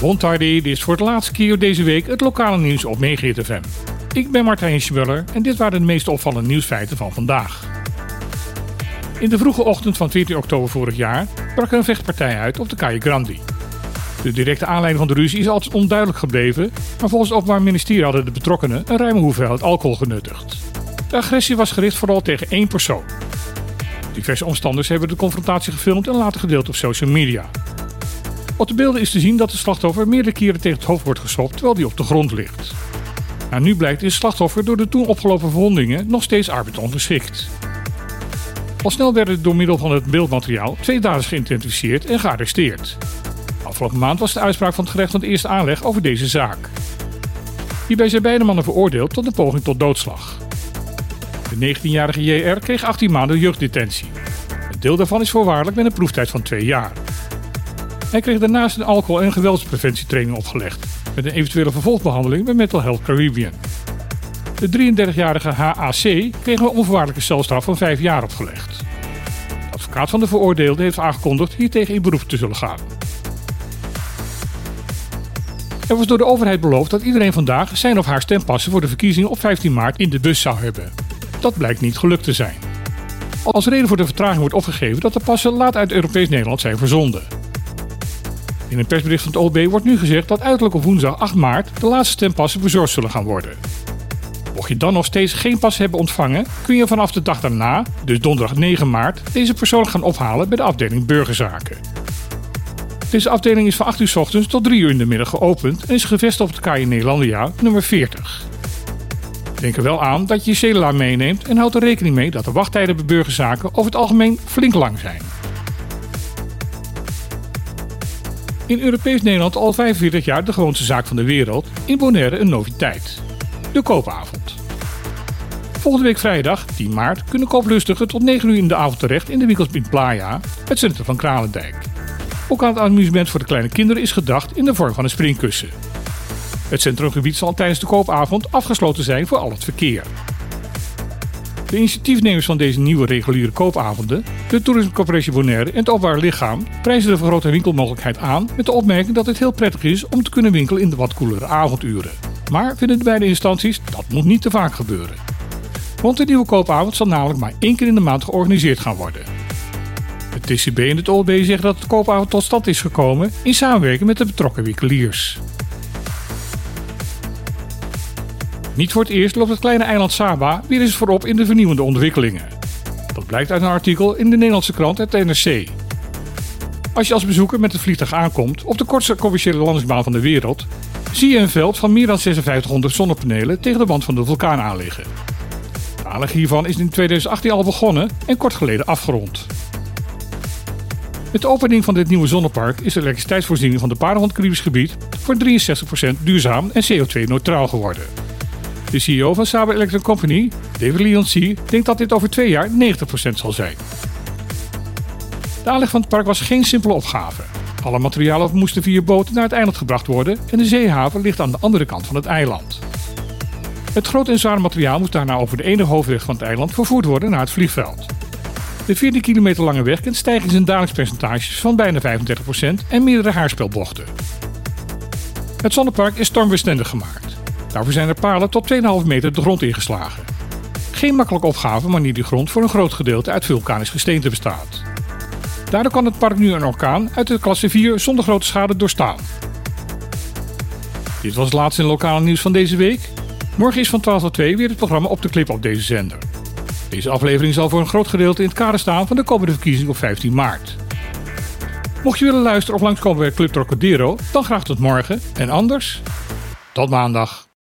Bontardi, dit is voor het laatste keer deze week het lokale nieuws op Megahit FM. Ik ben Martijn Schmuller en dit waren de meest opvallende nieuwsfeiten van vandaag. In de vroege ochtend van 14 oktober vorig jaar brak er een vechtpartij uit op de Calle Grandi. De directe aanleiding van de ruzie is altijd onduidelijk gebleven, maar volgens het Openbaar Ministerie hadden de betrokkenen een ruime hoeveelheid alcohol genuttigd. De agressie was gericht vooral tegen één persoon. Diverse omstanders hebben de confrontatie gefilmd en later gedeeld op social media. Op de beelden is te zien dat de slachtoffer meerdere keren tegen het hoofd wordt geschopt terwijl hij op de grond ligt. Nou, nu blijkt is het slachtoffer door de toen opgelopen verwondingen nog steeds arbeidsongeschikt. Al snel werden door middel van het beeldmateriaal twee daders geïdentificeerd en gearresteerd. Afgelopen maand was de uitspraak van het gerecht van de eerste aanleg over deze zaak. Hierbij zijn beide mannen veroordeeld tot een poging tot doodslag. De 19-jarige JR kreeg 18 maanden jeugddetentie. Een deel daarvan is voorwaardelijk met een proeftijd van 2 jaar. Hij kreeg daarnaast een alcohol- en geweldspreventietraining opgelegd, met een eventuele vervolgbehandeling bij Mental Health Caribbean. De 33-jarige HAC kreeg een onvoorwaardelijke celstraf van 5 jaar opgelegd. De advocaat van de veroordeelde heeft aangekondigd hiertegen in beroep te zullen gaan. Er was door de overheid beloofd dat iedereen vandaag zijn of haar stempassen voor de verkiezingen op 15 maart in de bus zou hebben. Dat blijkt niet gelukt te zijn. Als reden voor de vertraging wordt opgegeven dat de passen laat uit Europees Nederland zijn verzonden. In een persbericht van het OB wordt nu gezegd dat uiterlijk op woensdag 8 maart de laatste stempassen bezorgd zullen gaan worden. Mocht je dan nog steeds geen pas hebben ontvangen, kun je vanaf de dag daarna, dus donderdag 9 maart, deze persoonlijk gaan ophalen bij de afdeling Burgerzaken. Deze afdeling is van 8 uur s ochtends tot 3 uur in de middag geopend en is gevestigd op de KJ Nederlandia nummer 40. Denk er wel aan dat je je cellulaar meeneemt en houd er rekening mee dat de wachttijden bij burgerzaken over het algemeen flink lang zijn. In Europees Nederland al 45 jaar de gewoonste zaak van de wereld, in Bonaire een noviteit. De koopavond. Volgende week vrijdag, 10 maart, kunnen kooplustigen tot 9 uur in de avond terecht in de winkels in Playa, het centrum van Kralendijk. Ook aan het amusement voor de kleine kinderen is gedacht in de vorm van een springkussen. Het centrumgebied zal tijdens de koopavond afgesloten zijn voor al het verkeer. De initiatiefnemers van deze nieuwe reguliere koopavonden, de Tourism Corporation Bonaire en het Openbaar Lichaam, prijzen de vergrote winkelmogelijkheid aan met de opmerking dat het heel prettig is om te kunnen winkelen in de wat koelere avonduren. Maar vinden de beide instanties dat moet niet te vaak gebeuren. Want de nieuwe koopavond zal namelijk maar één keer in de maand georganiseerd gaan worden. Het TCB en het OLB zeggen dat de koopavond tot stand is gekomen in samenwerking met de betrokken winkeliers. Niet voor het eerst loopt het kleine eiland Saba weer eens voorop in de vernieuwende ontwikkelingen. Dat blijkt uit een artikel in de Nederlandse krant het NRC. Als je als bezoeker met het vliegtuig aankomt op de kortste commerciële landingsbaan van de wereld, zie je een veld van meer dan 5600 zonnepanelen tegen de wand van de vulkaan aanliggen. De aanleg hiervan is in 2018 al begonnen en kort geleden afgerond. Met de opening van dit nieuwe zonnepark is de elektriciteitsvoorziening van de Paardenhond Caribisch gebied voor 63% duurzaam en CO2-neutraal geworden. De CEO van Saber Electric Company, David Leoncy, denkt dat dit over twee jaar 90% zal zijn. De aanleg van het park was geen simpele opgave. Alle materialen moesten via boten naar het eiland gebracht worden en de zeehaven ligt aan de andere kant van het eiland. Het grote en zware materiaal moest daarna over de ene hoofdweg van het eiland vervoerd worden naar het vliegveld. De 14 kilometer lange weg kent stijgings- en dalingspercentages van bijna 35% en meerdere haarspelbochten. Het zonnepark is stormbestendig gemaakt. Daarvoor zijn er palen tot 2,5 meter de grond ingeslagen. Geen makkelijke opgave wanneer die grond voor een groot gedeelte uit vulkanisch gesteente bestaat. Daardoor kan het park nu een orkaan uit de klasse 4 zonder grote schade doorstaan. Dit was het laatste in lokale nieuws van deze week. Morgen is van 12 tot 2 weer het programma op de clip op deze zender. Deze aflevering zal voor een groot gedeelte in het kader staan van de komende verkiezing op 15 maart. Mocht je willen luisteren of langskomen bij Club Trocadero, dan graag tot morgen. En anders, tot maandag.